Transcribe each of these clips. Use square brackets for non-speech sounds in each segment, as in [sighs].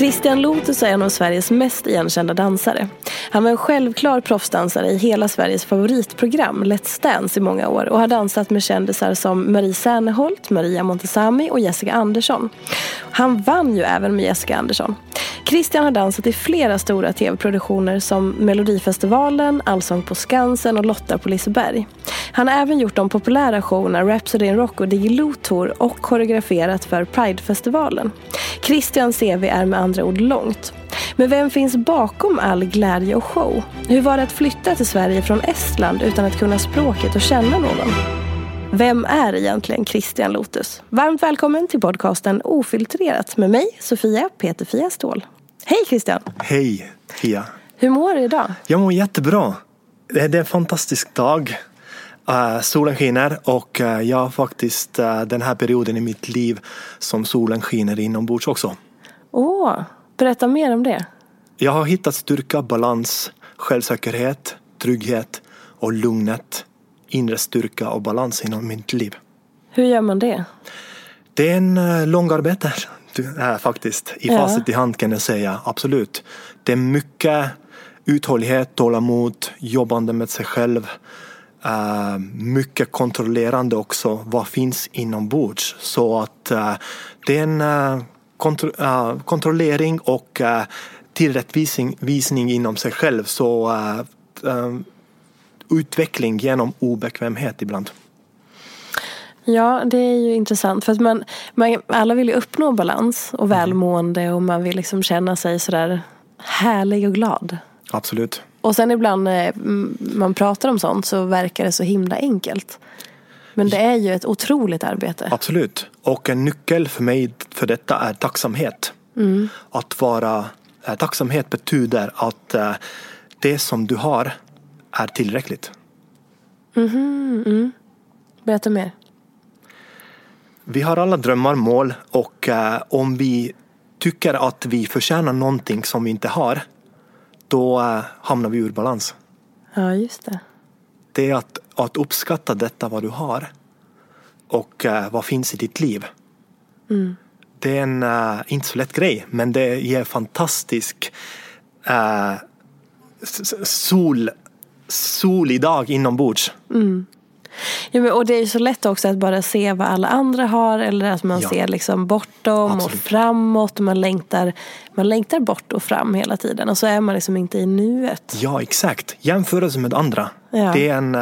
Christian Lotus är en av Sveriges mest igenkända dansare. Han var en självklar proffsdansare i hela Sveriges favoritprogram Let's Dance i många år och har dansat med kändisar som Marie Serneholt, Maria Montazami och Jessica Andersson. Han vann ju även med Jessica Andersson. Christian har dansat i flera stora tv-produktioner som Melodifestivalen, Allsång på Skansen och Lotta på Liseberg. Han har även gjort de populära showerna Rhapsody in Rock och Diggiloo Tour och koreograferat för Pridefestivalen. Christians CV är med andra ord långt. Men vem finns bakom all glädje och show? Hur var det att flytta till Sverige från Estland utan att kunna språket och känna någon? Vem är egentligen Christian Lotus? Varmt välkommen till podcasten Ofiltrerat med mig, Sofia Peterfia Ståhl. Hej Christian! Hej Fia! Hur mår du idag? Jag mår jättebra. Det är en fantastisk dag. Uh, solen skiner och uh, jag har faktiskt uh, den här perioden i mitt liv som solen skiner inombords också. Åh, berätta mer om det. Jag har hittat styrka, balans, självsäkerhet, trygghet och lugnet. Inre styrka och balans inom mitt liv. Hur gör man det? Det är en uh, lång arbete äh, faktiskt. I Ja. facit i hand kan jag säga, absolut. Det är mycket uthållighet, tålamod, jobbande med sig själv. Uh, mycket kontrollerande också. Vad finns inombords? Så att uh, det är en uh, kontro uh, kontrollering och uh, tillrättvisning visning inom sig själv. Så uh, utveckling genom obekvämhet ibland. Ja, det är ju intressant. För att man, man, alla vill ju uppnå balans och välmående och man vill liksom känna sig sådär härlig och glad. Absolut. Och sen ibland när man pratar om sånt så verkar det så himla enkelt. Men det är ju ett otroligt arbete. Absolut. Och en nyckel för mig för detta är tacksamhet. Att vara eh, tacksamhet betyder att eh, det som du har är tillräckligt. Berätta mer. Vi har alla drömmar, mål och eh, om vi tycker att vi förtjänar någonting som vi inte har då eh, hamnar vi ur balans. Ja, just det. Det är att, att uppskatta detta vad du har och eh, vad finns i ditt liv. Det är en eh, inte så lätt grej men det ger fantastisk s- sol, solig dag inombords. Ja, men, och det är ju så lätt också att bara se vad alla andra har eller att man Ja. ser liksom bortom och Absolut. framåt. Och man, längtar, man längtar bort och fram hela tiden och så är man liksom inte i nuet. Ja exakt, jämförelse med andra. Ja. Det är en eh,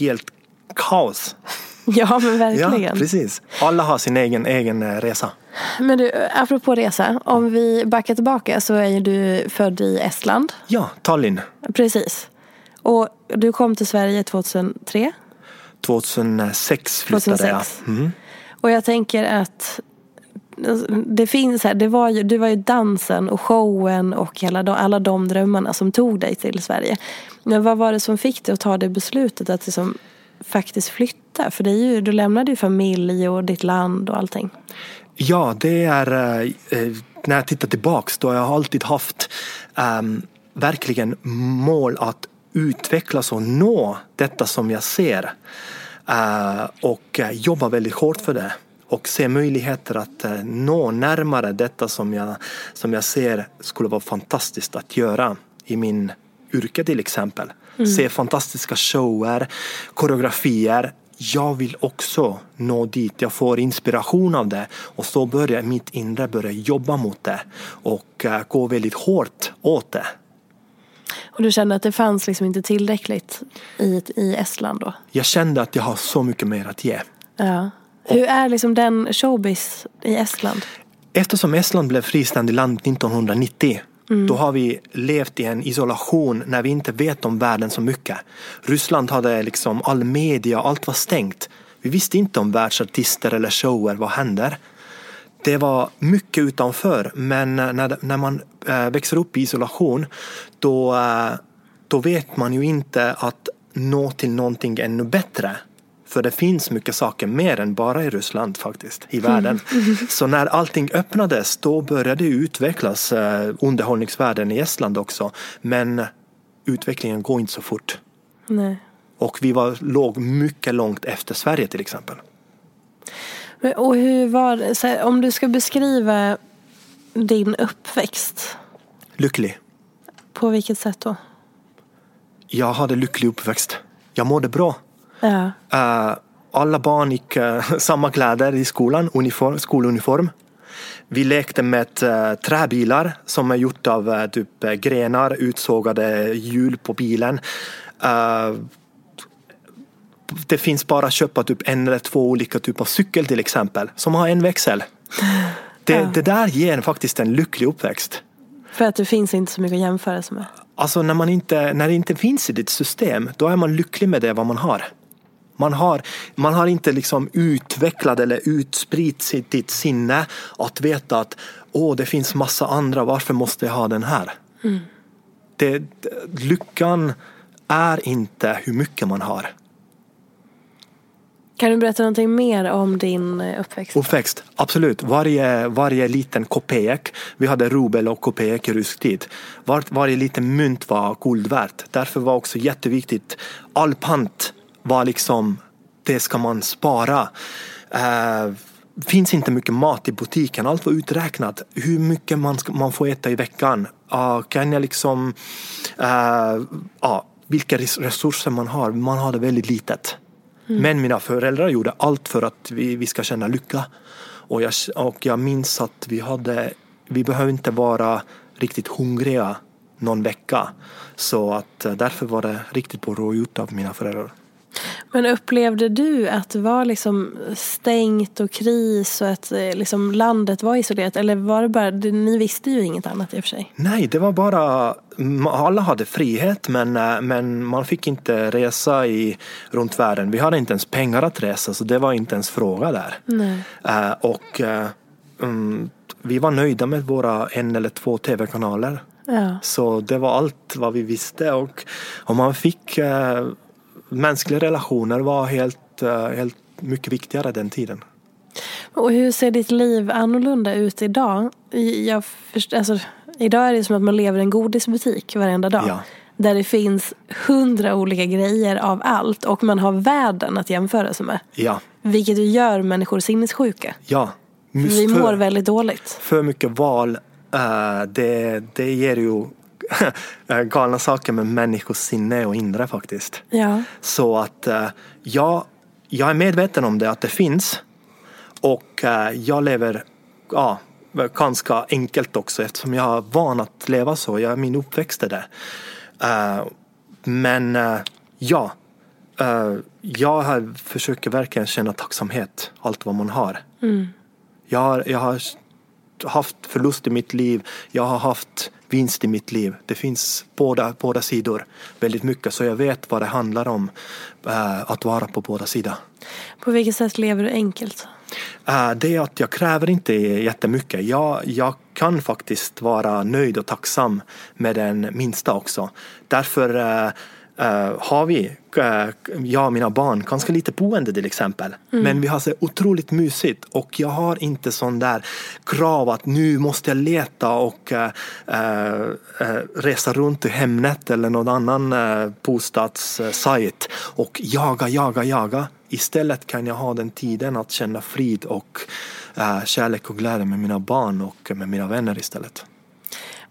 helt kaos. [laughs] Ja, men Ja, verkligen. precis. Alla har sin egen, egen eh, resa. men du, apropå resa. Om vi backar tillbaka så är ju du född i Estland. Ja, Tallinn. Precis. Och du kom till Sverige 2003. 2006 flyttade 2006. jag. Mm. Och jag tänker att det finns här, det var ju, du var ju dansen och showen och hela, de- alla de drömmarna som tog dig till Sverige. Men vad var det som fick dig att ta det beslutet att liksom faktiskt flytta? För det är ju, du lämnade ju familj och ditt land och allting. Ja, det är eh, när jag tittar tillbaks då har jag alltid haft eh, verkligen mål att utvecklas och nå detta som jag ser. Eh, och jobba väldigt hårt för det och se möjligheter att eh, nå närmare detta som jag, som jag ser skulle vara fantastiskt att göra i min yrke till exempel. Mm. Se fantastiska shower, koreografier. Jag vill också nå dit. Jag får inspiration av det och så börjar mitt inre börja jobba mot det och gå väldigt hårt åt det. Och du kände att det fanns liksom inte tillräckligt i, i Estland då? Jag kände att jag har så mycket mer att ge. Ja. Hur är liksom den showbiz i Estland? Eftersom Estland blev fristående land 1990 Mm. Då har vi levt i en isolation när vi inte vet om världen så mycket. Ryssland hade liksom all media, allt var stängt. Vi visste inte om världsartister eller shower, vad händer? Det var mycket utanför men när, när man äh, växer upp i isolation då, äh, då vet man ju inte att nå till någonting ännu bättre. För det finns mycket saker mer än bara i Ryssland faktiskt, i världen. Mm. [laughs] Så när allting öppnades då började det utvecklas eh, underhållningsvärlden i Estland också. Men utvecklingen går inte så fort. Nej. Och vi var, låg mycket långt efter Sverige till exempel. Och hur var det, om du ska beskriva din uppväxt? Lycklig. På vilket sätt då? Jag hade lycklig uppväxt. Jag mådde bra. Ja. Uh, alla barn gick uh, [laughs] samma kläder i skolan, uniform, skoluniform. Vi lekte med uh, träbilar som är gjort av typ grenar, utsågade hjul på bilen. Det finns bara att köpa typ en eller två olika typer av cykel till exempel som har en växel. Det, ja. det där ger faktiskt en lycklig uppväxt. För att det finns inte så mycket att jämföra med. Alltså när, man inte, när det inte finns i ditt system, då är man lycklig med det vad man har. Man har, man har inte liksom utvecklat eller utspritt sitt sinne att veta att åh, det finns massa andra, varför måste jag ha den här? Mm. Det, lyckan är inte hur mycket man har. Kan du berätta någonting mer om din eh, uppväxt? Uppväxt, absolut. Varje, varje liten kopek, vi hade rubel och kopek i rysk tid. Var, varje liten mynt var guld värt. Därför var också jätteviktigt, all pant var liksom, det ska man spara. Uh, finns inte mycket mat i butiken, allt var uträknat. Hur mycket man, ska, man får äta i veckan. Uh, kan jag liksom, uh, uh, vilka resurser man har. Man har det väldigt litet. Mm. Men mina föräldrar gjorde allt för att vi, vi ska känna lycka. Och jag, och jag minns att vi hade, vi behöver inte vara riktigt hungriga någon vecka. Så att eh, därför var det riktigt bra gjort av mina föräldrar. Men upplevde du att det var liksom stängt och kris och att eh, liksom landet var isolerat? Eller var det bara, ni visste ju inget annat i och för sig? Nej, det var bara, alla hade frihet men, eh, men man fick inte resa i, runt världen. Vi hade inte ens pengar att resa så det var inte ens fråga där. Uh, och uh, um, vi var nöjda med våra en eller två tv-kanaler. Ja. Så det var allt vad vi visste och, och man fick uh, mänskliga relationer var helt, eh, helt mycket viktigare den tiden. Och hur ser ditt liv annorlunda ut idag? Jag först, alltså, idag är det som att man lever i en godisbutik varenda dag. Ja. Där det finns hundra olika grejer av allt och man har världen att jämföra sig med. Ja. Vilket ju gör människor sinnessjuka. Ja. Vi mår väldigt dåligt. För mycket val, uh, det, det ger ju [laughs] galna saker med människors sinne och inre faktiskt. Ja. Så att uh, jag, jag är medveten om det, att det finns. Och uh, jag lever ja, ganska enkelt också eftersom jag är van att leva så. Jag, min uppväxt är det. Men ja, jag har, försöker verkligen känna tacksamhet, allt vad man har. Mm. Jag, har jag har haft förlust i mitt liv, jag har haft vinst i mitt liv. Det finns båda, båda sidor väldigt mycket så jag vet vad det handlar om uh, att vara på båda sidor. På vilket sätt lever du enkelt? Uh, det är att jag kräver inte jättemycket. Jag, jag kan faktiskt vara nöjd och tacksam med den minsta också. Därför uh, har vi, eh, jag och mina barn, ganska lite boende till exempel. Men vi har så otroligt mysigt och jag har inte sån där krav att nu måste jag leta och eh, resa runt i Hemnet eller någon annan eh, bostadssajt och jaga, jaga, jaga. Istället kan jag ha den tiden att känna frid och kärlek och glädje med mina barn och med mina vänner istället.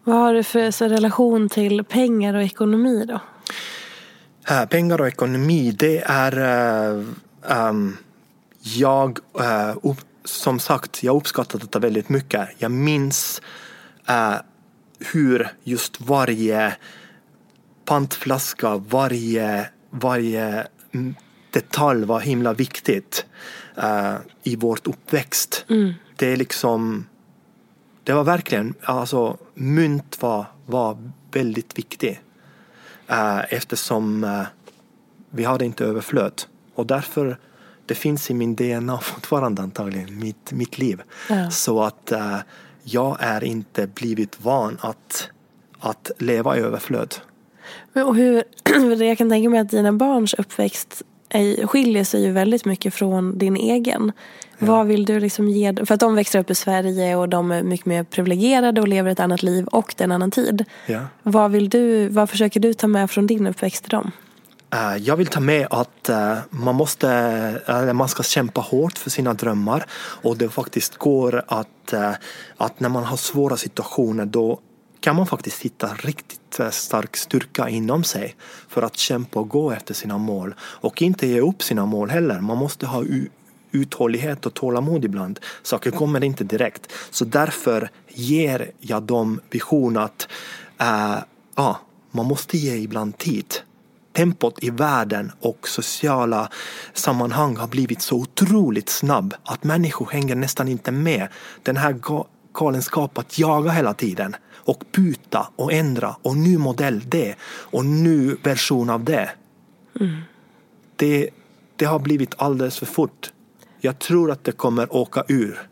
Vad har du för så, relation till pengar och ekonomi då? Eh, pengar och ekonomi, det är... eh, ehm, jag, eh, upp, som sagt, jag uppskattar detta väldigt mycket. Jag minns hur just varje pantflaska, varje, varje mm, detalj var himla viktigt i vårt uppväxt. Det är liksom... Det var verkligen, alltså mynt var, var väldigt viktigt. Eh, eftersom eh, vi hade inte överflöd. Och därför, det finns i min DNA [laughs] fortfarande antagligen, mitt, mitt liv. Ja. Så att eh, jag är inte blivit van att, att leva i överflöd. Men och hur, [clears throat] jag kan tänka mig att dina barns uppväxt är, skiljer sig ju väldigt mycket från din egen. Vad vill du liksom ge För att de växer upp i Sverige och de är mycket mer privilegierade och lever ett annat liv och det är en annan tid. Ja. Vad, vill du, vad försöker du ta med från din uppväxt till dem? Eh, Jag vill ta med att eh, man måste, man ska kämpa hårt för sina drömmar och det faktiskt går att, eh, att när man har svåra situationer då kan man faktiskt hitta riktigt eh, stark styrka inom sig för att kämpa och gå efter sina mål och inte ge upp sina mål heller. Man måste ha uthållighet och tålamod ibland. Saker kommer inte direkt. Så därför ger jag dem vision att äh, ja, man måste ge ibland tid tempot i världen och sociala sammanhang har blivit så otroligt snabb att människor hänger nästan inte med. Den här galenskapen att jaga hela tiden och byta och ändra och ny modell det och ny version av det. Det, det har blivit alldeles för fort. Jag tror att det kommer åka ur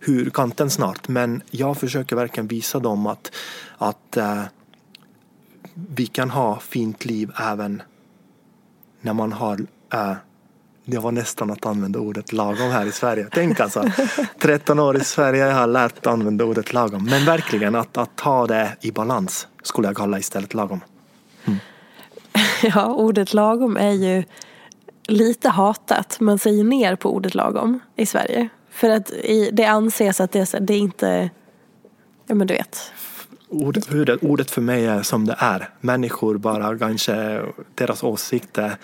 ur kanten snart men jag försöker verkligen visa dem att, att eh, vi kan ha fint liv även när man har äh, det var nästan att använda ordet lagom här i Sverige. Tänk alltså, 13 år i Sverige jag har lärt att använda ordet lagom. Men verkligen att, att ha det i balans skulle jag kalla istället lagom. [laughs] Ja, ordet lagom är ju lite hatat. Man säger ner på ordet lagom i Sverige. För att det anses att det, det är inte, ja men du vet. Ordet, ordet, ordet för mig är som det är. Människor bara kanske, deras åsikter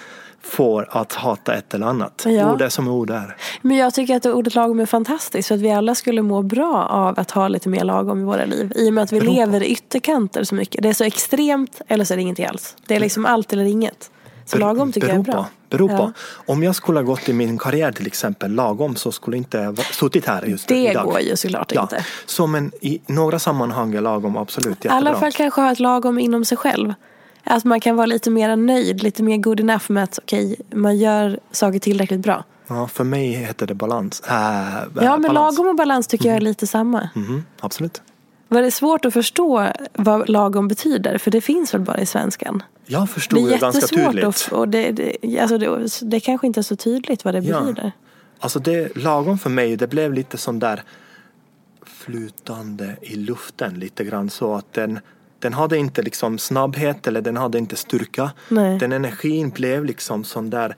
får att hata ett eller annat. Ja. Ord är som ord är. Men jag tycker att ordet lagom är fantastiskt för att vi alla skulle må bra av att ha lite mer lagom i våra liv. I och med att vi på. lever i ytterkanter så mycket. Det är så extremt eller så är det ingenting alls. Det är liksom allt eller inget. Så lagom tycker jag är bra. På, beror Ja. Om jag skulle ha gått i min karriär till exempel lagom så skulle jag inte suttit här just Det idag. går ju såklart Ja, inte. så men i några sammanhang är lagom absolut I jättebra. alla fall kanske ha ett lagom inom sig själv. Att man kan vara lite mer nöjd, lite mer good enough med att okej, man gör saker tillräckligt bra. Ja, för mig heter det balans. Äh, Ja, men balans. lagom och balans tycker jag är lite samma. Mhm, absolut. Var det svårt att förstå vad lagom betyder? För det finns väl bara i svenskan? Jag Det förstod är det ganska tydligt. att, och det, det, alltså det, det kanske inte är så tydligt vad det Ja. betyder. Alltså det lagom för mig, det blev lite sån där flytande i luften lite grann så att den den hade inte liksom snabbhet eller den hade inte styrka. Nej. Den energin blev liksom sån där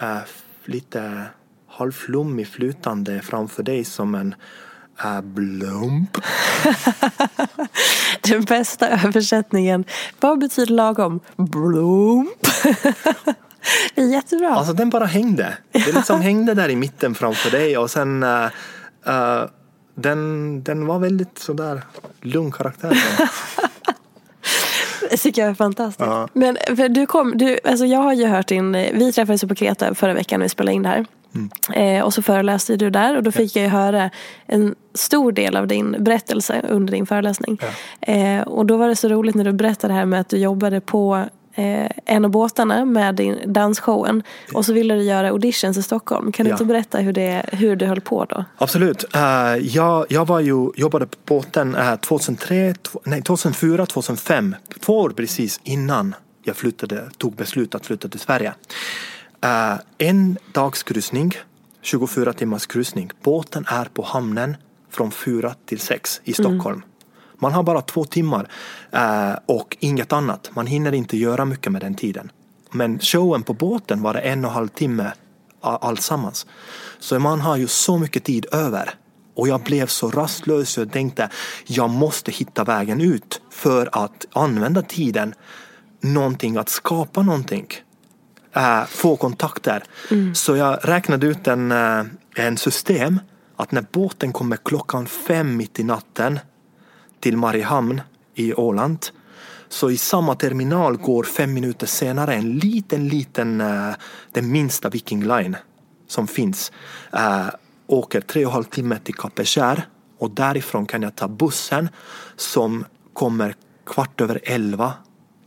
äh, lite halvflummig flytande framför dig som en äh, blump. [laughs] Den bästa översättningen. Vad betyder lagom? Blomp. [laughs] det är jättebra. Alltså den bara hängde. Den liksom hängde där i mitten framför dig och sen äh, äh, den, den var väldigt sådär lugn karaktär. [laughs] Jag är fantastiskt. Ja. Men du kom, du, alltså jag har ju hört din, vi träffades på Kreta förra veckan när vi spelade in det här. Mm. Eh, och så föreläste du där och då fick jag ju höra en stor del av din berättelse under din föreläsning. Eh, och då var det så roligt när du berättade det här med att du jobbade på eh, en av båtarna med din dansshowen. Och så ville du göra auditions i Stockholm. Kan du Ja. inte berätta hur, det, hur du höll på då? Absolut. Eh, jag, jag var ju, jobbade på båten eh, 2003, tw- nej, 2004, 2005. Två år precis innan jag flyttade, tog beslut att flytta till Sverige. Uh, en dags kryssning, 24 timmars kryssning. Båten är på hamnen från 4 till 6 i Stockholm. Mm. Man har bara två timmar uh, och inget annat. Man hinner inte göra mycket med den tiden. Men showen på båten var det en och en halv timme allsammans. Så man har ju så mycket tid över. Och jag blev så rastlös och tänkte jag måste hitta vägen ut för att använda tiden någonting, att skapa någonting. Äh, få kontakter. Mm. Så jag räknade ut en, äh, en system att när båten kommer klockan fem mitt i natten till Mariehamn i Åland så i samma terminal går fem minuter senare en liten, liten, äh, den minsta Viking Line som finns. Äh, åker tre och en halv timme till Kapellskär och därifrån kan jag ta bussen som kommer kvart över elva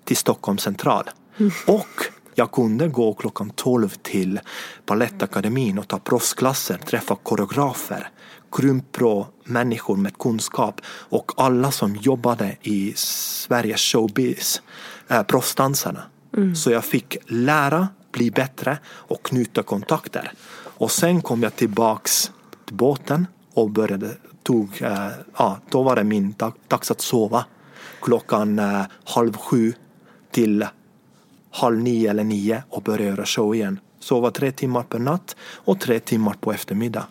till Stockholm central. Mm. Och jag kunde gå klockan 12 till Balettakademin och ta proffsklasser, träffa koreografer, krympro människor med kunskap och alla som jobbade i Sveriges showbiz, äh, proffsdansarna. Mm. Så jag fick lära, bli bättre och knyta kontakter. Och sen kom jag tillbaks till båten och började, tog, äh, ja, då var det min dag, dags att sova. Klockan äh, halv sju till halv nio eller nio och börja göra show igen. Sova tre timmar per natt och tre timmar på eftermiddag.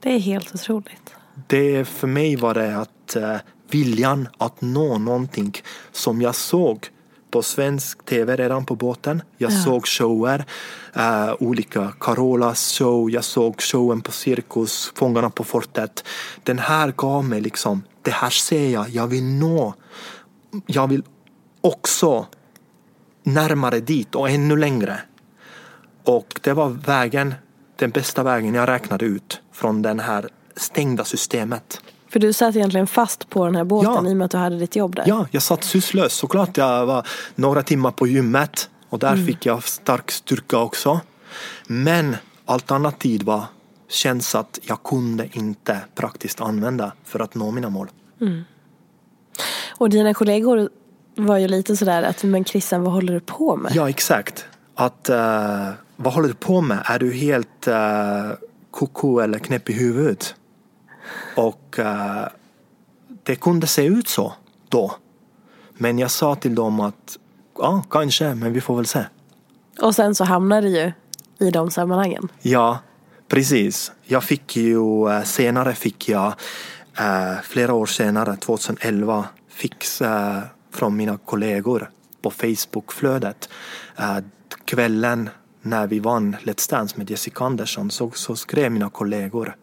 Det är helt otroligt. Det för mig var det att uh, viljan att nå någonting som jag såg på svensk tv redan på båten. Jag ja. såg shower, uh, olika Carolas show, jag såg showen på Cirkus, Fångarna på fortet. Den här gav mig liksom, det här ser jag, jag vill nå. Jag vill också närmare dit och ännu längre. Och det var vägen, den bästa vägen jag räknade ut från det här stängda systemet. För du satt egentligen fast på den här båten ja. i och med att du hade ditt jobb där? Ja, jag satt sysslös. Såklart jag var några timmar på gymmet och där mm. fick jag stark styrka också. Men allt annat tid var känns att jag kunde inte praktiskt använda för att nå mina mål. Mm. Och dina kollegor var ju lite sådär att men Christian vad håller du på med? Ja exakt. Att uh, vad håller du på med? Är du helt uh, koko eller knäpp i huvudet? Och uh, det kunde se ut så då. Men jag sa till dem att ja, kanske, men vi får väl se. Och sen så hamnade du ju i de sammanhangen. Ja, precis. Jag fick ju, senare fick jag, flera år senare, 2011, fick från mina kollegor på Facebookflödet. Uh, kvällen när vi vann Let's Dance med Jessica Andersson så, så skrev mina kollegor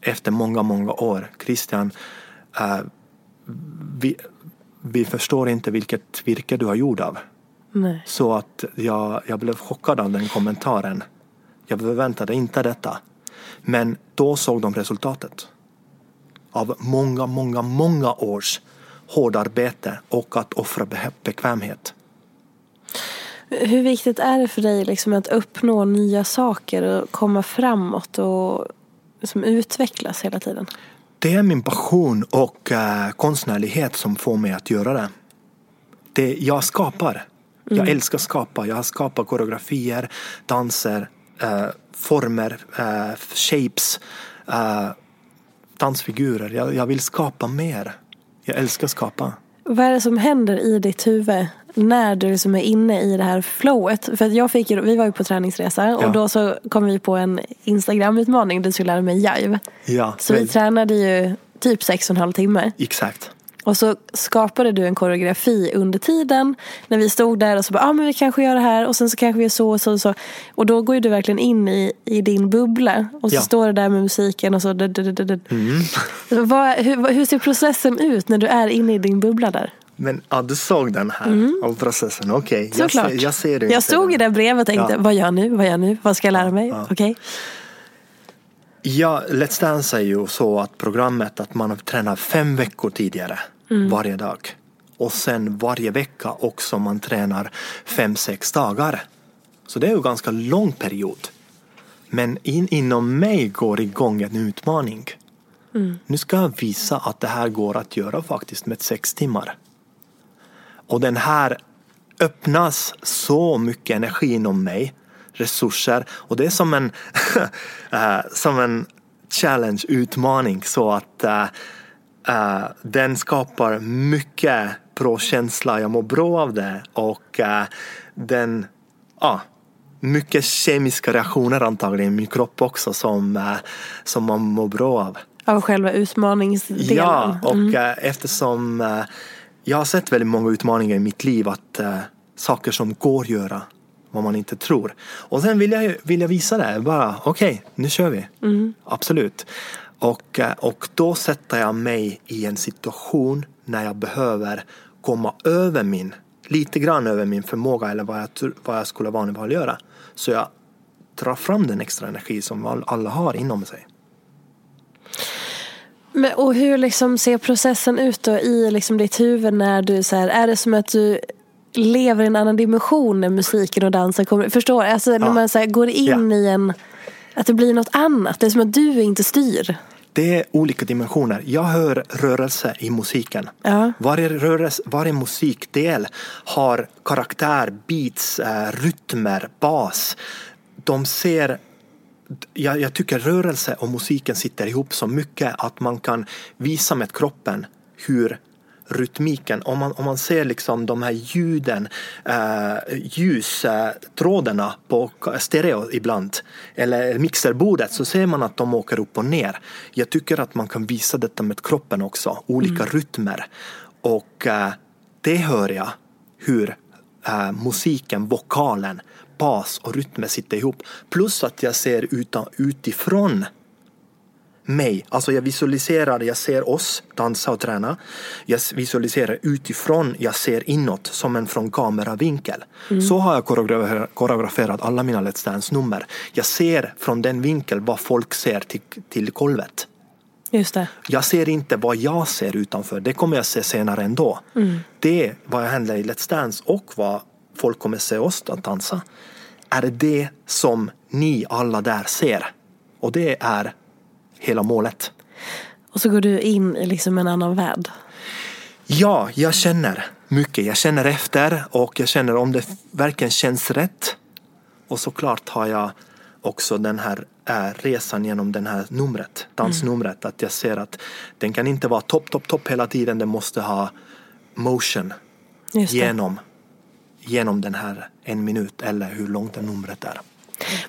efter många, många år. Christian, uh, vi, vi förstår inte vilket virke du har gjort av. Nej. Så att jag, jag blev chockad av den kommentaren. Jag förväntade inte detta. Men då såg de resultatet. Av många, många, många års hårdarbete och att offra bekvämhet. Hur viktigt är det för dig liksom att uppnå nya saker och komma framåt och liksom utvecklas hela tiden? Det är min passion och uh, konstnärlighet som får mig att göra det. det jag skapar. Mm. Jag älskar att skapa. Jag skapar koreografier, danser, uh, former, uh, shapes, dansfigurer. Jag, jag vill skapa mer. Jag älskar att skapa. Vad är det som händer i ditt huvud när du liksom är inne i det här flowet? För jag fick vi var ju på träningsresa ja. och då så kom vi på en Instagram-utmaning där du skulle lära mig jive. Ja, så vi tränade ju typ sex och en halv timme. Exakt. Och så skapade du en koreografi under tiden när vi stod där och så bara, ja ah, men vi kanske gör det här och sen så kanske vi gör så och så och så. Och då går ju du verkligen in i, i din bubbla och så ja. står du där med musiken och så. Mm. [laughs] Vad, hur, hur ser processen ut när du är inne i din bubbla där? Men ja, du såg den här mm. av processen, okej. Okay. Jag, ser, jag ser det Jag stod i det brevet och tänkte, ja. vad gör jag nu, vad gör jag nu, vad ska jag lära mig? Ja. Okej. Okay. Ja, Let's Dance är ju så att programmet att man tränar fem veckor tidigare mm. varje dag. Och sen varje vecka också man tränar fem, sex dagar. Så det är ju en ganska lång period. Men in, inom mig går igång en utmaning. Mm. Nu ska jag visa att det här går att göra faktiskt med sex timmar. Och den här öppnas så mycket energi inom mig, resurser och det är som en, uh, [laughs] som en challenge, utmaning så att uh, uh, den skapar mycket bra känsla, jag mår bra av det och den, ja, mycket kemiska reaktioner antagligen i min kropp också som, som man mår bra av. Av själva utmaningsdelen? Ja, och mm. eftersom jag har sett väldigt många utmaningar i mitt liv att uh, saker som går att göra vad man inte tror. Och sen vill jag, vill jag visa det, bara okej, okay, nu kör vi. Mm. Absolut. Och, uh, och då sätter jag mig i en situation när jag behöver komma över min, lite grann över min förmåga eller vad jag, vad jag skulle vanligtvis göra. Så jag drar fram den extra energi som alla har inom sig. Men, och hur liksom ser processen ut då i liksom ditt huvud när du så här, är det som att du lever i en annan dimension när musiken och dansen kommer? Förstår Alltså ja. när man så här, går in ja. i en, att det blir något annat. Det är som att du inte styr. Det är olika dimensioner. Jag hör rörelse i musiken. Ja. Varje, rörelse, varje musikdel har karaktär, beats, äh, rytmer, bas. De ser jag, jag, tycker rörelse och musiken sitter ihop så mycket att man kan visa med kroppen hur rytmiken, om man, om man ser liksom de här ljuden, äh, ljustrådarna på stereo ibland, eller mixerbordet, så ser man att de åker upp och ner. Jag tycker att man kan visa detta med kroppen också, olika mm. rytmer. Och äh, det hör jag hur äh, musiken, vokalen bas och rytmer sitter ihop. Plus att jag ser utan, utifrån mig. Alltså jag visualiserar, jag ser oss dansa och träna. Jag visualiserar utifrån, jag ser inåt som en från kameravinkel. Mm. Så har jag koreograferat alla mina Let's Dance-nummer. Jag ser från den vinkel vad folk ser till, till golvet. Just det. Jag ser inte vad jag ser utanför, det kommer jag se senare ändå. Mm. Det är vad händer i Let's Dance och vad folk kommer se oss dansa. Är det det som ni alla där ser? Och det är hela målet. Och så går du in i liksom en annan värld? Ja, jag känner mycket. Jag känner efter och jag känner om det verkligen känns rätt. Och såklart har jag också den här äh, resan genom det här numret, dansnumret. Mm. Att jag ser att den kan inte vara topp, topp, topp hela tiden. Den måste ha motion genom, genom den här en minut eller hur långt det numret är.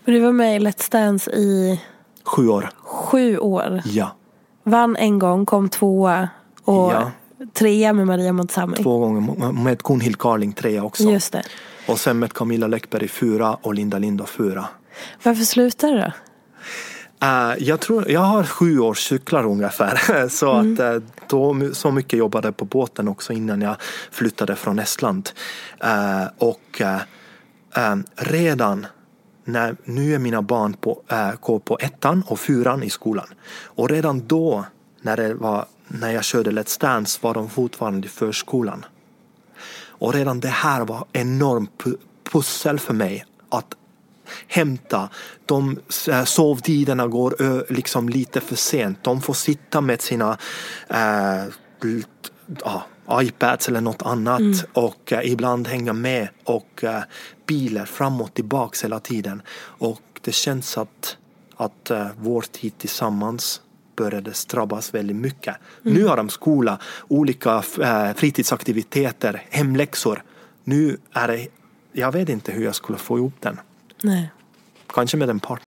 Men du var med i Let's Dance i? Sju år. Sju år? Ja. Vann en gång, kom tvåa och ja. trea med Maria Montazami. Två gånger, med Gunhild Carling trea också. Just det. Och sen med Camilla Läckberg fyra och Linda Lindo fyra. Varför slutade du då? Uh, jag, tror, jag har sju års cyklar ungefär. [laughs] Så, mm. att, uh, då, så mycket jobbade på båten också innan jag flyttade från Estland. Uh, och redan när nu är mina barn på, går på ettan och fyran i skolan. Och redan då när, det var, när jag körde Let's Dance var de fortfarande i förskolan. Och redan det här var enormt pussel för mig att hämta. De eh, sovtiderna går liksom lite för sent. De får sitta med sina äh, ja, iPads eller något annat mm. och äh, ibland hänga med och äh, bilar fram och tillbaks hela tiden. Och det känns att, att äh, vår tid tillsammans började strabbas väldigt mycket. Mm. Nu har de skola, olika fritidsaktiviteter, hemläxor. Nu är det, jag vet inte hur jag skulle få ihop den. Nej. Kanske med en partner.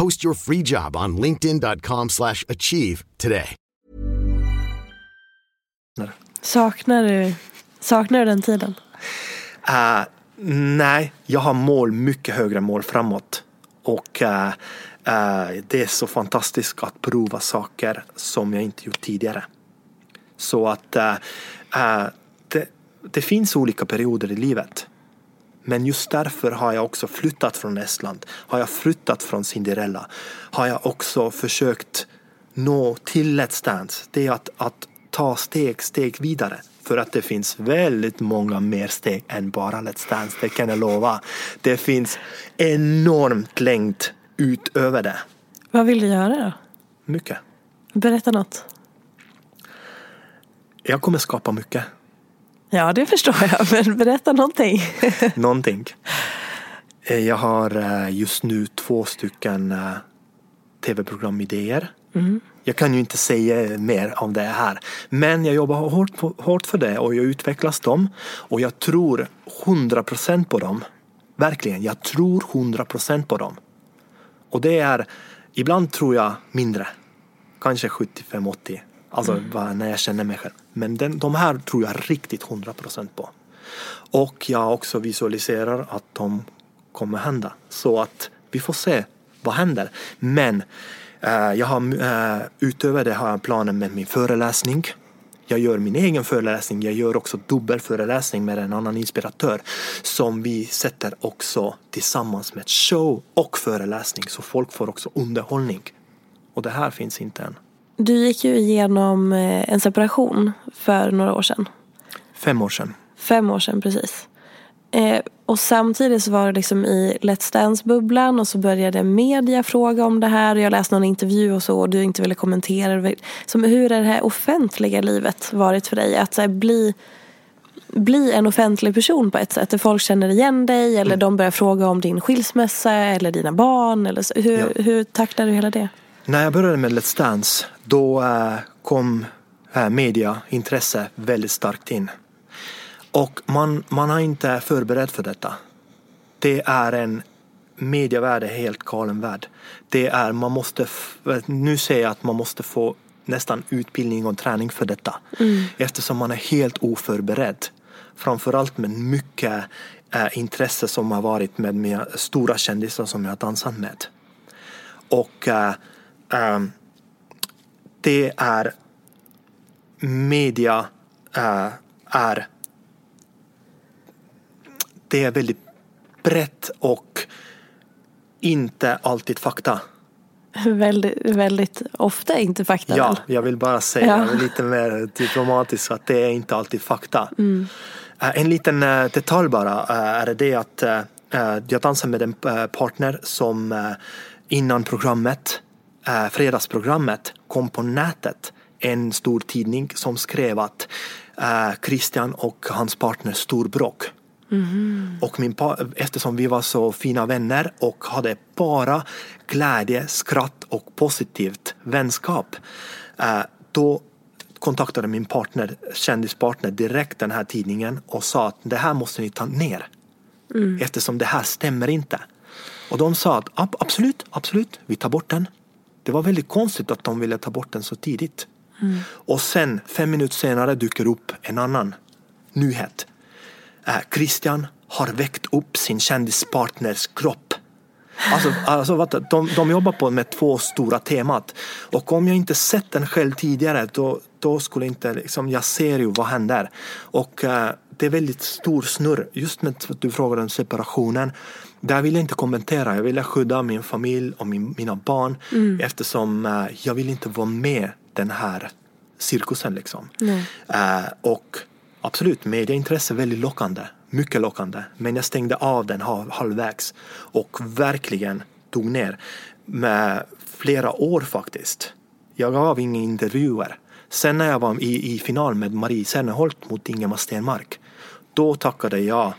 Post your free job on linkedin.com/achieve slash achieve today. Saknar du, saknar du den tiden? Uh, nej, jag har mål, mycket högre mål framåt. Och uh, uh, det är så fantastiskt att prova saker som jag inte gjort tidigare. Så att det, det finns olika perioder i livet. Men just därför har jag också flyttat från Estland. Har jag flyttat från Cinderella. Har jag också försökt nå till Let's Dance. Det är att, att ta steg, steg vidare. För att det finns väldigt många mer steg än bara Let's Dance, det kan jag lova. Det finns enormt längd utöver det. Vad vill du göra då? Mycket. Berätta något. Jag kommer skapa mycket. Ja, det förstår jag, men berätta någonting. [laughs] någonting. Jag har just nu två stycken tv-programidéer. Mm. Jag kan ju inte säga mer om det här. Men jag jobbar hårt, på, hårt för det och jag utvecklas dem. Och jag tror 100% på dem. Verkligen, jag tror 100% på dem. Och det är, ibland tror jag mindre. Kanske 75-80. Alltså mm. när jag känner mig själv. Men den, de här tror jag riktigt 100% på. Och jag också visualiserar att de kommer hända. Så att vi får se vad händer. Men eh, jag har, eh, utöver det har jag planen med min föreläsning. Jag gör min egen föreläsning. Jag gör också dubbelföreläsning med en annan inspiratör som vi sätter också tillsammans med show och föreläsning så folk får också underhållning. Och det här finns inte än. Du gick ju igenom eh, en separation för några år sedan. Fem år sedan. Fem år sedan, precis. Eh, och samtidigt så var det liksom i Let's Dance-bubblan och så började media fråga om det här och jag läste någon intervju och så och du inte ville kommentera. Som, hur är det här offentliga livet varit för dig? Att här, bli, bli en offentlig person på ett sätt där folk känner igen dig eller mm. de börjar fråga om din skilsmässa eller dina barn. Eller så. Hur, ja. hur tacklar du hela det? När jag började med Let's Dance då äh, kom äh, mediaintresse väldigt starkt in. Och man, man har inte förberett för detta. Det är en medievärld är helt galen värld. Det är, man måste, nu säger jag att man måste få nästan utbildning och träning för detta. Mm. Eftersom man är helt oförberedd. Framförallt med mycket äh, intresse som har varit med mina stora kändisar som jag har dansat med. Och äh, Um, det är media uh, är det är väldigt brett och inte alltid fakta. Väldigt, väldigt ofta inte fakta? Ja, jag vill bara säga ja. lite mer diplomatiskt att det är inte alltid fakta. Mm. En liten detalj bara är det att jag dansar med en partner som innan programmet eh, fredagsprogrammet kom på nätet en stor tidning som skrev att eh, Christian och hans partner storbråk. Mm. Och min eftersom vi var så fina vänner och hade bara glädje, skratt och positivt vänskap. Eh, då kontaktade min partner, kändispartner direkt den här tidningen och sa att det här måste ni ta ner. Mm. Eftersom det här stämmer inte. Och de sa att absolut, absolut, vi tar bort den. Det var väldigt konstigt att de ville ta bort den så tidigt. Mm. Och sen fem minuter senare dyker upp en annan nyhet. Äh, Christian har väckt upp sin kändispartners kropp. Alltså, alltså de, de jobbar på med två stora temat. Och om jag inte sett den själv tidigare då, då skulle inte, liksom, jag ser ju vad händer. Och uh, det är väldigt stor snurr. Just med att du frågade om separationen. Där vill jag inte kommentera. Jag ville skydda min familj och min, mina barn mm. eftersom uh, jag vill inte vara med den här cirkusen liksom. Uh, och absolut, medieintresse är väldigt lockande mycket lockande. Men jag stängde av den halvvägs och verkligen tog ner med flera år faktiskt. Jag gav inga intervjuer. Sen när jag var i, i final med Marie Serneholt mot Ingemar Stenmark, då tackade jag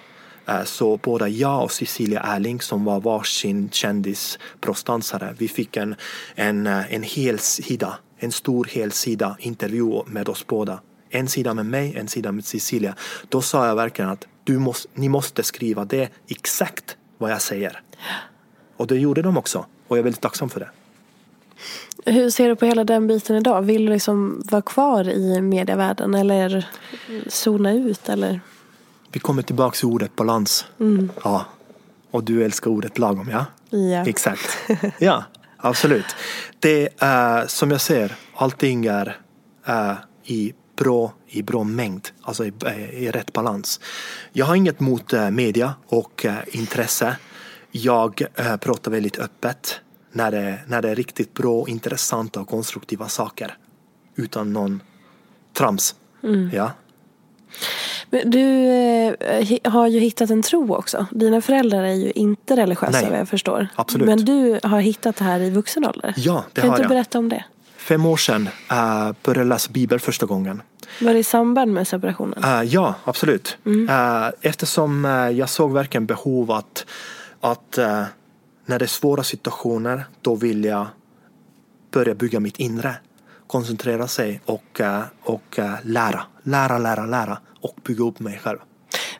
eh, så både jag och Cecilia Erling som var varsin kändisproffsdansare, vi fick en, en, eh, en hel helsida, en stor helsida intervju med oss båda. En sida med mig, en sida med Cecilia. Då sa jag verkligen att du måste, ni måste skriva det exakt vad jag säger. Och det gjorde de också och jag är väldigt tacksam för det. Hur ser du på hela den biten idag? Vill du liksom vara kvar i medievärlden eller zona ut? Eller? Vi kommer tillbaka till ordet balans. Mm. Ja. Och du älskar ordet lagom, ja? Ja. Exakt. [laughs] Ja, absolut. Det är som jag ser, allting är, är i bra, i bra mängd, alltså i, i rätt balans. Jag har inget mot eh, media och eh, intresse. Jag eh, pratar väldigt öppet när det, när det är riktigt bra, intressanta och konstruktiva saker. Utan någon trams. Mm. Ja. Men du har ju hittat en tro också. Dina föräldrar är ju inte religiösa vad jag förstår. Absolut. Men du har hittat det här i vuxen ålder. Ja, det kan har jag. Kan du berätta om det? fem år sedan uh, började jag läsa Bibeln första gången. Var det i samband med separationen? Uh, ja, absolut. Mm. Uh, eftersom jag såg verkligen behov att, att när det är svåra situationer då vill jag börja bygga mitt inre. Koncentrera sig och, och lära. Lära, lära, lära och bygga upp mig själv.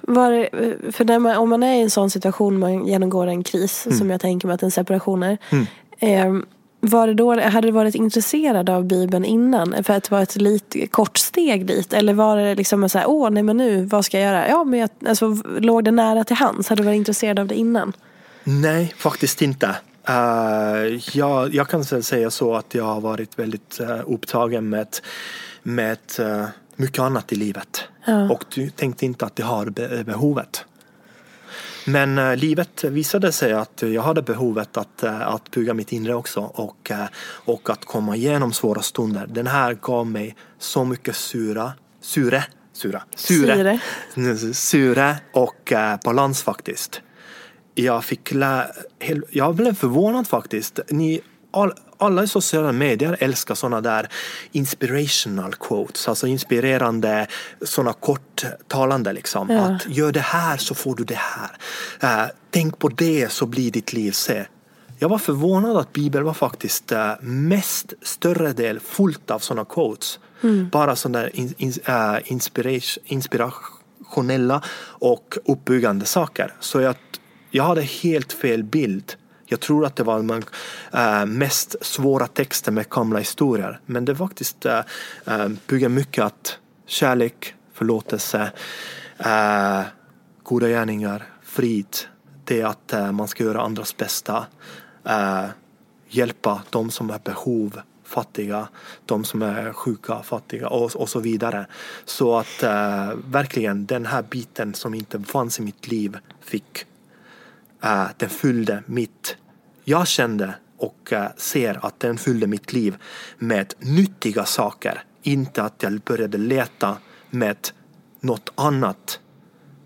Var, för när man, om man är i en sån situation, man genomgår en kris mm. som jag tänker mig att en separation är. Mm. Eh, var det då, hade du varit intresserad av Bibeln innan? För att det var ett lite kort steg dit? Eller var det liksom så här, åh nej men nu, vad ska jag göra? Ja men jag, alltså, låg det nära till hands? Hade du varit intresserad av det innan? Nej, faktiskt inte. Uh, jag, jag kan säga så att jag har varit väldigt uh, upptagen med, med uh, mycket annat i livet. Ja. Och tänkte inte att jag har behovet. Men äh, livet visade sig att jag hade behovet att, att bygga mitt inre också och, och att komma igenom svåra stunder. Den här gav mig så mycket sura, sure, sura, sure, sure, sure och balans faktiskt. Jag fick lä- jag blev förvånad faktiskt. Ni, all, alla i sociala medier älskar sådana där inspirational quotes, alltså inspirerande sådana korttalande liksom. Ja. Att gör det här så får du det här. Uh, tänk på det så blir ditt liv se. Jag var förvånad att Bibeln var faktiskt uh, mest större del fullt av sådana quotes. Mm. Bara sådana in, in, uh, inspiration, inspirationella och uppbyggande saker. Så jag, jag hade helt fel bild jag tror att det var den äh, eh, mest svåra texten med gamla historier. Men det faktiskt äh, bygger mycket att kärlek, förlåtelse, äh, goda gärningar, frid. Det är att äh, man ska göra andras bästa. Äh, hjälpa de som har behov fattiga, de som är sjuka, fattiga och, och så vidare. Så att verkligen den här biten som inte fanns i mitt liv fick Eh, den fyllde mitt jag kände och eh, ser att den fyllde mitt liv med nyttiga saker. Inte att jag började leta med något annat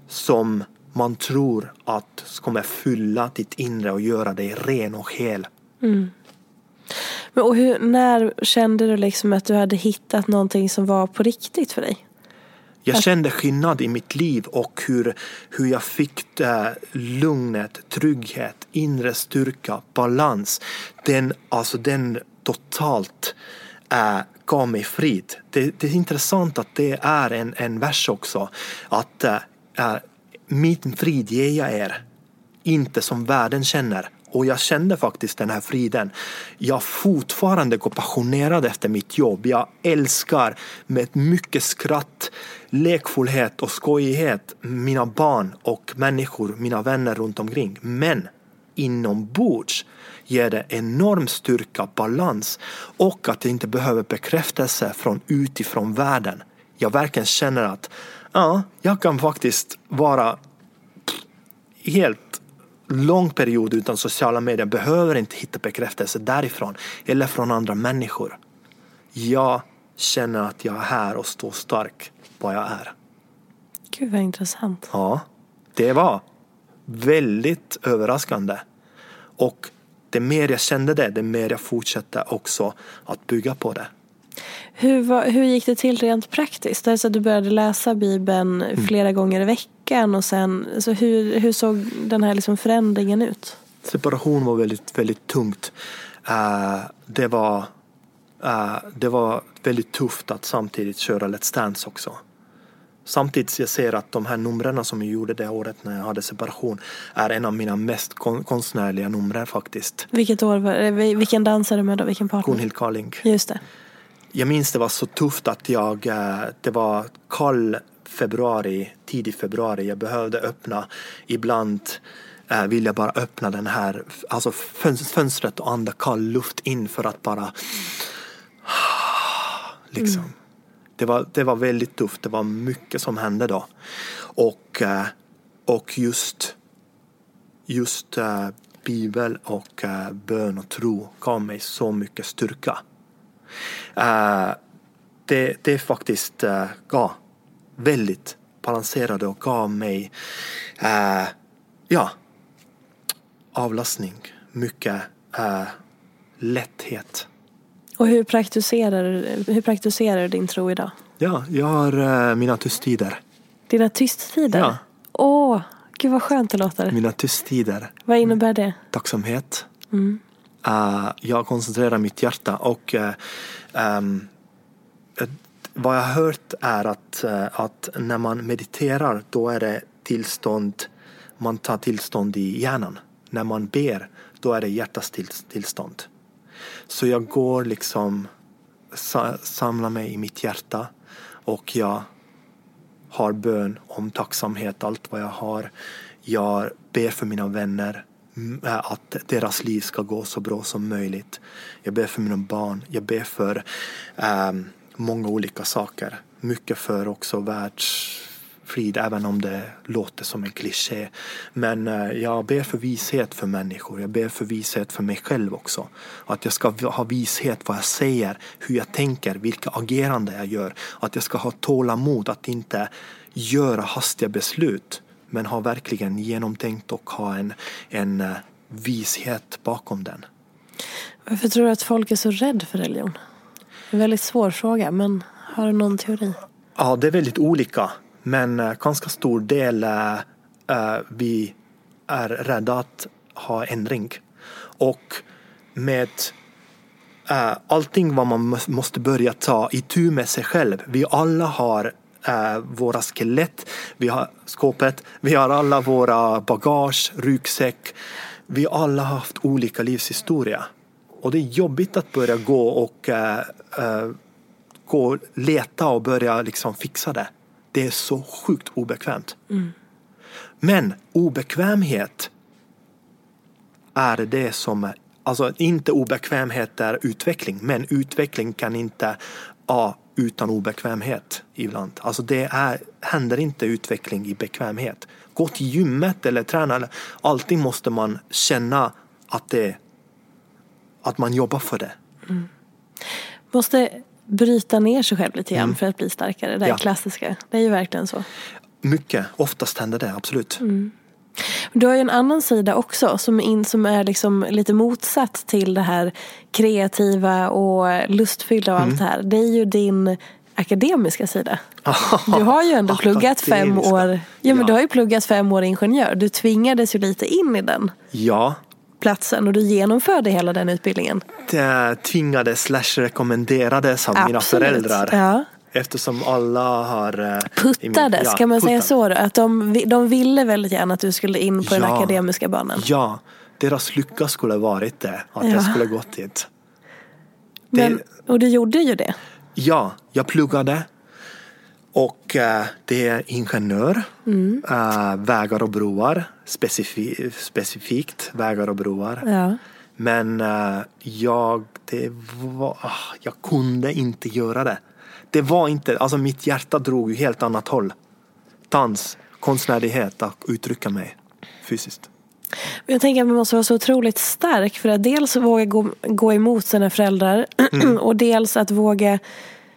som man tror att kommer fylla ditt inre och göra dig ren och hel. Mm. Men och hur, när kände du liksom att du hade hittat någonting som var på riktigt för dig? Jag kände skillnad i mitt liv och hur, hur jag fick det lugnet, trygghet, inre styrka, balans. Den, alltså den totalt äh, gav mig frid. Det, det, är intressant att det är en, en vers också. Att äh, min frid ger jag er, inte som världen känner. Och jag kände faktiskt den här friden. Jag fortfarande går passionerad efter mitt jobb. Jag älskar med mycket skratt, lekfullhet och skojighet mina barn och människor, mina vänner runt omkring. Men inombords ger det enorm styrka, balans och att jag inte behöver bekräftelse från utifrån världen. Jag verkligen känner att ja, jag kan faktiskt vara helt lång period utan sociala medier, behöver inte hitta bekräftelse därifrån eller från andra människor. Jag känner att jag är här och står stark vad jag är. Gud vad intressant. Ja, det var väldigt överraskande. Och det mer jag kände det, det mer jag fortsatte också att bygga på det. Hur, hur gick det till rent praktiskt? Alltså du började läsa Bibeln mm. flera gånger i veckan och sen, alltså hur, hur såg den här liksom förändringen ut? Separation var väldigt, väldigt tungt. Uh, det, var, uh, det var väldigt tufft att samtidigt köra Let's Dance också. Samtidigt jag ser att de här numren som jag gjorde det året när jag hade separation är en av mina mest konstnärliga nummer faktiskt. Vilket år var det? Vilken dansare med då? Vilken partner? Gunhild Carling. Just det. Jag minns det var så tufft att jag, eh, det var kall februari, tidig februari. Jag behövde öppna, ibland eh, vill jag bara öppna den här, alltså fönstret och andas kall luft in för att bara [sighs] liksom. Mm det var, det var väldigt tufft. Det var mycket som hände då. Och, eh, och just, just uh, bibel och uh, bön och tro gav mig så mycket styrka. Uh, det, det faktiskt uh, gav väldigt balanserade och gav mig ja, avlastning, mycket lätthet och hur praktiserar, hur praktiserar du din tro idag? Ja, jag har mina tysttider. Dina tysttider? Ja. Åh, gud vad skönt det låter. Mina tysttider. Vad innebär det? Tacksamhet. Mm. Uh, jag koncentrerar mitt hjärta och uh, um, vad jag har hört är att, att när man mediterar då är det tillstånd, man tar tillstånd i hjärnan. När man ber då är det hjärtats tillstånd. Så jag går liksom, samlar mig i mitt hjärta och jag har bön om tacksamhet, allt vad jag har. Jag ber för mina vänner att deras liv ska gå så bra som möjligt. Jag ber för mina barn, jag ber för um, många olika saker. Mycket för också världsfrid, även om det låter som en kliché. Men eh, jag ber för vishet för människor. Jag ber för vishet för mig själv också. Att jag ska ha vishet vad jag säger, hur jag tänker, vilka agerande jag gör. Att jag ska ha tålamod att inte göra hastiga beslut men ha verkligen genomtänkt och ha en, en eh, vishet bakom den. Varför tror du att folk är så rädda för religion? En väldigt svår fråga, men har du någon teori? Ja, det är väldigt olika. Men uh, ganska stor del uh, vi är rädda att ha ändring. Och med uh, allting vad man måste börja ta itu med sig själv. Vi alla har uh, våra skelett, vi har skåpet, vi har alla våra bagage, ryggsäck. Vi alla har haft olika livshistoria. Och det är jobbigt att börja gå och uh, gå leta och börja liksom fixa det. Det är så sjukt obekvämt. Mm. Men obekvämhet är det som är, alltså inte obekvämhet är utveckling, men utveckling kan inte ja, utan obekvämhet ibland. Alltså det är, händer inte utveckling i bekvämhet. Gå till gymmet eller träna, alltid måste man känna att, det, att man jobbar för det. Mm. Måste bryta ner sig själv lite grann mm. för att bli starkare. Det är ja. klassiska. Det är ju verkligen så. Mycket. Oftast händer det, absolut. Mm. Du har ju en annan sida också som, in, som är liksom lite motsatt till det här kreativa och lustfyllda och mm. allt det här. Det är ju din akademiska sida. [laughs] Du har ju ändå pluggat fem år. Ja, men ja. du har ju pluggat fem år ingenjör. Du tvingades ju lite in i den. Ja, platsen och du genomförde hela den utbildningen. Det tvingades slash rekommenderades av mina Absolut. föräldrar. Ja. Eftersom alla har... eh, i min- ja, kan man säga puttades. så då? Att de, de ville väldigt gärna att du skulle in på den Ja. akademiska banan. Ja, deras lycka skulle varit det. Att Ja. jag skulle gått dit. Det- Men, och du gjorde ju det. Ja, jag pluggade. Och eh, det är ingenjör. Mm. Eh, vägar och broar. Specifi- specifikt vägar och broar. Ja. Men eh, jag, det var, ah, jag kunde inte göra det. Det var inte, alltså mitt hjärta drog ju helt annat håll. Dans, konstnärlighet, att uttrycka mig fysiskt. Jag tänker att man måste vara så otroligt stark för att dels våga gå, gå emot sina föräldrar Mm. [clears throat] och dels att våga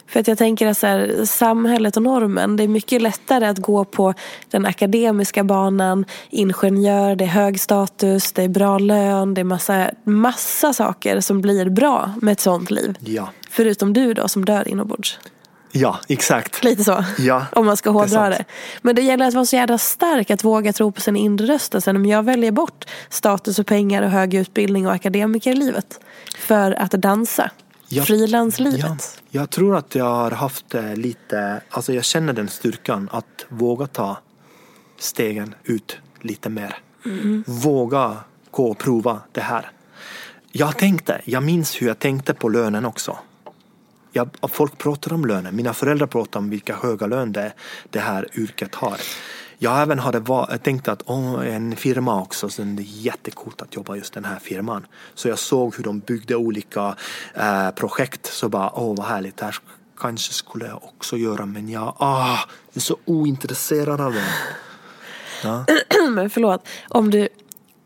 för att jag tänker att så här, samhället och normen, det är mycket lättare att gå på den akademiska banan, ingenjör, det är hög status, det är bra lön, det är massa, massa saker som blir bra med ett sånt liv. Ja, Förutom du då som dör inombords. Ja exakt. Lite så. Ja, Om man ska det hårdra sant. det. Men det gäller att vara så jävla stark att våga tro på sin inre röst. Alltså, om jag väljer bort status och pengar och hög utbildning och akademikerlivet för att dansa. Ja. Frilanslivet. Ja, jag tror att jag har haft eh, lite, alltså jag känner den styrkan att våga ta stegen ut lite mer. Våga gå och prova det här. Jag tänkte, jag minns hur jag tänkte på lönen också. Jag, folk pratar om lönen, mina föräldrar pratar om vilka höga lön det, det här yrket har. Jag även hade va- tänkt att åh, en firma också, så det är jättekult att jobba just den här firman. Så jag såg hur de byggde olika eh, projekt, så bara åh vad härligt, det här kanske skulle jag också göra men jag ah, är så ointresserad av det. Ja. [clears throat] Men förlåt, om du,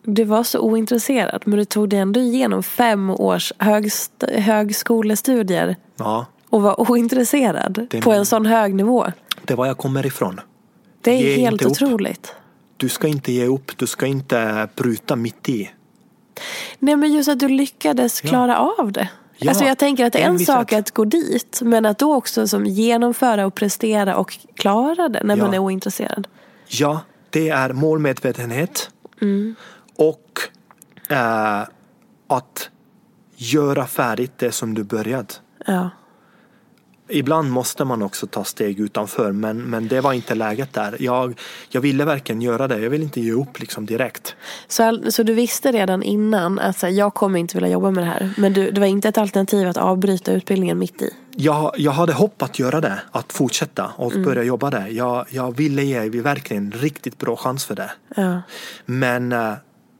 du var så ointresserad men du tog dig ändå igenom fem års högst, högskolestudier ja, och var ointresserad Det- på en sån hög nivå. det är var jag kommer ifrån. Det är Ge helt upp. otroligt. Du ska inte ge upp, du ska inte bryta mitt i. Nej men just att du lyckades klara av det. Ja, alltså jag tänker att det är en sak att gå dit men att då också som genomföra och prestera och klara det när Ja. man är ointresserad. Ja, det är målmedvetenhet och eh, att göra färdigt det som du börjat. Ja. Ibland måste man också ta steg utanför men, men det var inte läget där. Jag, jag ville verkligen göra det. Jag vill inte ge upp liksom direkt. Så, så du visste redan innan att så här, jag kommer inte vilja jobba med det här. Men du, det var inte ett alternativ att avbryta utbildningen mitt i. Jag, jag hade hopp att göra det, att fortsätta och börja jobba där. Jag, jag ville ge verkligen en riktigt bra chans för det. Ja. Men eh,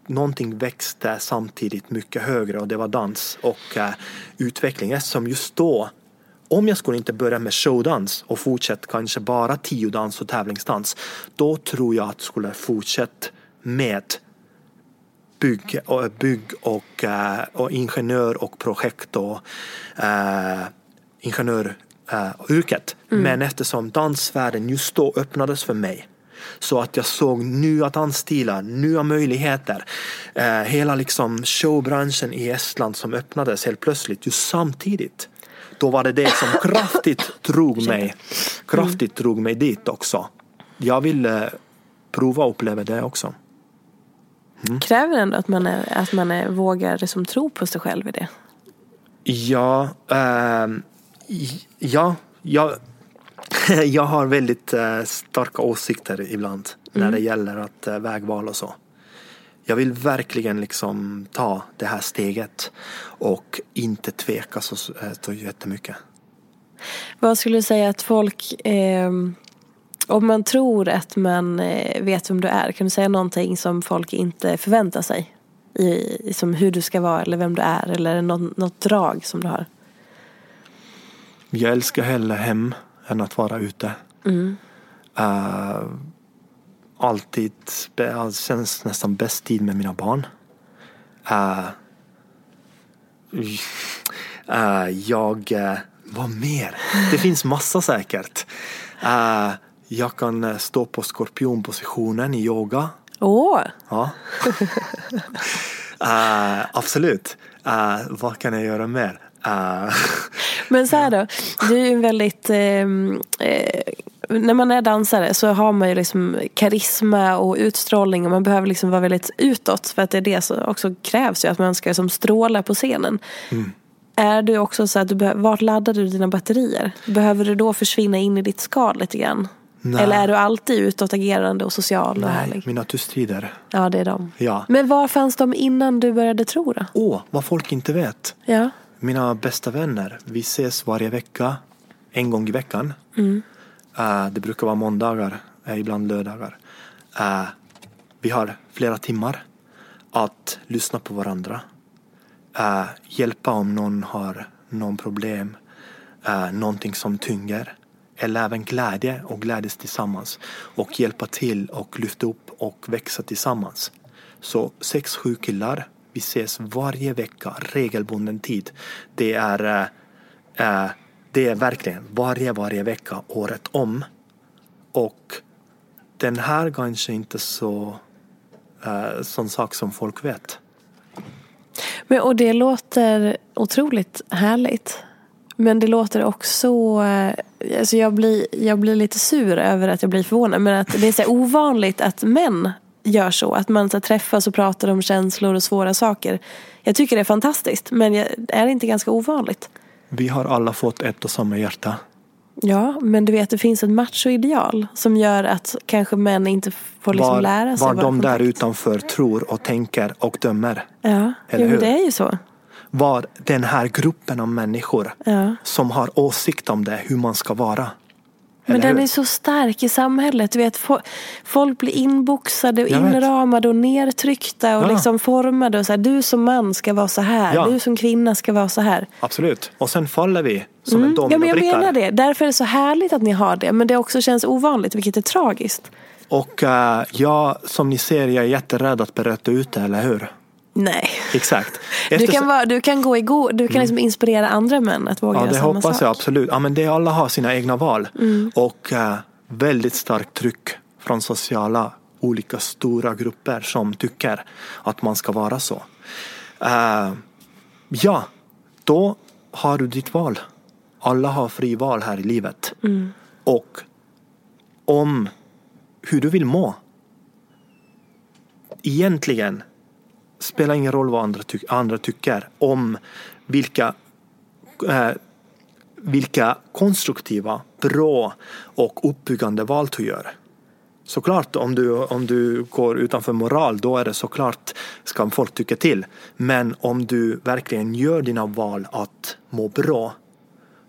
någonting växte samtidigt mycket högre och det var dans och eh, utveckling. Eftersom just då, om jag skulle inte börja med showdans och fortsätta kanske bara tiodans och tävlingsdans, då tror jag att jag skulle fortsätta med bygg och, bygg och, eh, och ingenjör och projekt och eh, ingenjöryrket. Men eftersom dansvärlden just då öppnades för mig så att jag såg nya dansstilar, nya möjligheter. Eh, hela liksom showbranschen i Estland som öppnades helt plötsligt just samtidigt. Då var det det som [laughs] kraftigt drog mig, kraftigt drog mig dit också. Jag ville prova och uppleva det också. Kräver ändå att man, är, att man är, vågar liksom tro på sig själv i det. Ja, ehm, j- ja, [laughs] jag, har väldigt eh, starka åsikter ibland när det gäller att eh, vägval och så. Jag vill verkligen liksom ta det här steget och inte tveka så, eh, så jättemycket. Vad skulle du säga att folk, eh, om man tror att man vet vem du är, kan du säga någonting som folk inte förväntar sig? I, i- som hur du ska vara eller vem du är eller något, något drag som du har? Jag älskar hellre hem än att vara ute. Eh, alltid, spe- det känns nästan bäst tid med mina barn. Eh, eh, jag, uh, vad mer? Det finns massa säkert. Jag kan stå på skorpionpositionen i yoga. Åh, Ja. [laughs] Eh, absolut. Vad kan jag göra mer? Eh, [laughs] men så här då. Du är ju en väldigt, eh, eh, när man är dansare så har man ju liksom karisma och utstrålning och man behöver liksom vara väldigt utåt för att det är det som också krävs ju, att man ska liksom stråla på scenen. Mm. Är du också så att du behöver, vart laddar du dina batterier? Behöver du då försvinna in i ditt skal lite grann? Nej. Eller är du alltid utåtagerande och social och Nej, härlig? mina tystrider. Ja, det är de. Ja. Men var fanns de innan du började tro då? Åh, vad folk inte vet. Ja. Mina bästa vänner, vi ses varje vecka. En gång i veckan. Mm. Eh, det brukar vara måndagar, eh, ibland lördagar. Eh, vi har flera timmar att lyssna på varandra. Hjälpa om någon har någon problem, uh, någonting som tynger. Eller även glädje och glädjas tillsammans. Och hjälpa till och lyfta upp och växa tillsammans. Så sex, sju killar, vi ses varje vecka, regelbunden tid. Det är, äh, det är verkligen varje, varje vecka, året om. Och den här kanske inte så äh, sån sak som folk vet. Men, och det låter otroligt härligt. Men det låter också, alltså jag, blir, jag blir lite sur över att jag blir förvånad. Men att det är så ovanligt att män gör så. Att man så träffas och pratar om känslor och svåra saker. Jag tycker det är fantastiskt. Men jag, är det inte ganska ovanligt? Vi har alla fått ett och samma hjärta. Ja, men du vet det finns ett machoideal som gör att kanske män inte får liksom Var, lära sig var vara de där kontakt. utanför tror och tänker och dömer. Ja, Eller jo, det är ju så. Var den här gruppen av människor Ja. som har åsikt om det, hur man ska vara. Men Eller den hur? är så stark i samhället. Du vet, fo- folk blir inboxade och Jag vet. inramade och nedtryckta och Ja. liksom formade. Och så här, du som man ska vara så här. Ja. Du som kvinna ska vara så här. Absolut. Och sen faller vi som en Mm. Ja, men jag dominobricka. menar det. Därför är det så härligt att ni har det. Men det också känns ovanligt, vilket är tragiskt. Och uh, jag, som ni ser, jag är jätterädd att berätta ut det, eller hur? Nej. Exakt. Du Eftersom- kan, vara, du kan gå i go- du kan liksom inspirera andra män att våga Ja, göra det samma hoppas sak. jag absolut. Ja, men det, alla har sina egna val. Mm. Och eh, väldigt starkt tryck från sociala olika stora grupper som tycker att man ska vara så. Eh, ja, då har du ditt val. Alla har fri val här i livet. Mm. Och om hur du vill må. Egentligen spelar ingen roll vad andra, ty- andra tycker om vilka eh, vilka konstruktiva, bra och uppbyggande val du gör. Såklart om du, om du går utanför moral då är det såklart ska folk tycka till. Men om du verkligen gör dina val att må bra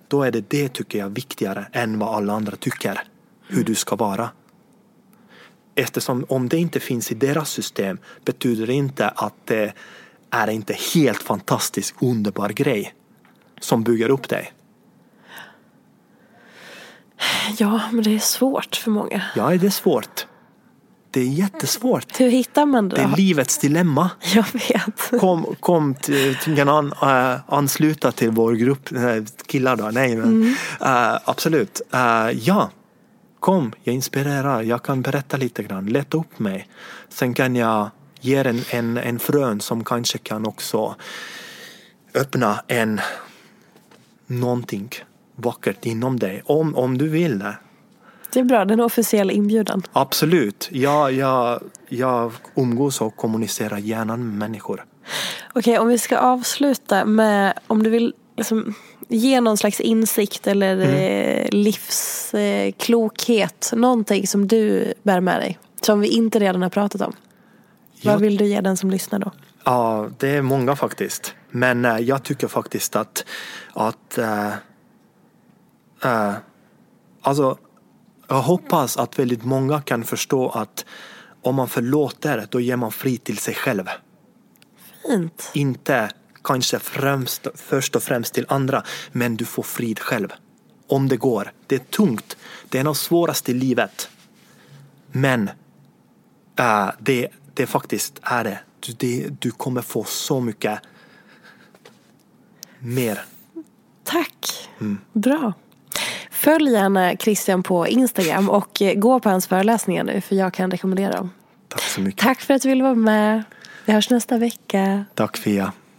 då är det det tycker jag viktigare än vad alla andra tycker. Hur du ska vara. Eftersom om det inte finns i deras system betyder det inte att det är inte helt fantastisk underbar grej som bygger upp dig. Ja, men det är svårt för många. Ja, det är svårt. Det är jättesvårt. Hur hittar man det? Det är livets dilemma. [laughs] Jag vet. Kom, kom till, kan an, äh, ansluta till vår grupp, äh, killar då, nej men Mm. äh, absolut. Ja, kom, jag inspirerar, jag kan berätta lite grann, leta upp mig. Sen kan jag ge en, en, en frön som kanske kan också öppna en någonting vackert inom dig. Om, om du vill det. Det är bra, det är en officiell inbjudan. Absolut. Jag, jag, jag umgås och kommunicerar gärna med människor. Okej, om vi ska avsluta med om du vill liksom, ge någon slags insikt eller Mm. eh, livsklokhet. någonting som du bär med dig. Som vi inte redan har pratat om. Vad Jag- vill du ge den som lyssnar då? Ja, det är många faktiskt. Men eh, jag tycker faktiskt att, att eh, eh, alltså, jag hoppas att väldigt många kan förstå att om man förlåter, då ger man fri till sig själv. Fint. Inte kanske främst, först och främst till andra, men du får frid själv. Om det går. Det är tungt. Det är något svåraste i livet. Men eh, det, det faktiskt är det. Du, det. du kommer få så mycket mer. Tack. Mm. Bra. Följ gärna Christian på Instagram och eh, gå på hans föreläsningar nu för jag kan rekommendera dem. Tack så mycket. Tack för att du ville vara med. Vi hörs nästa vecka. Tack Fia.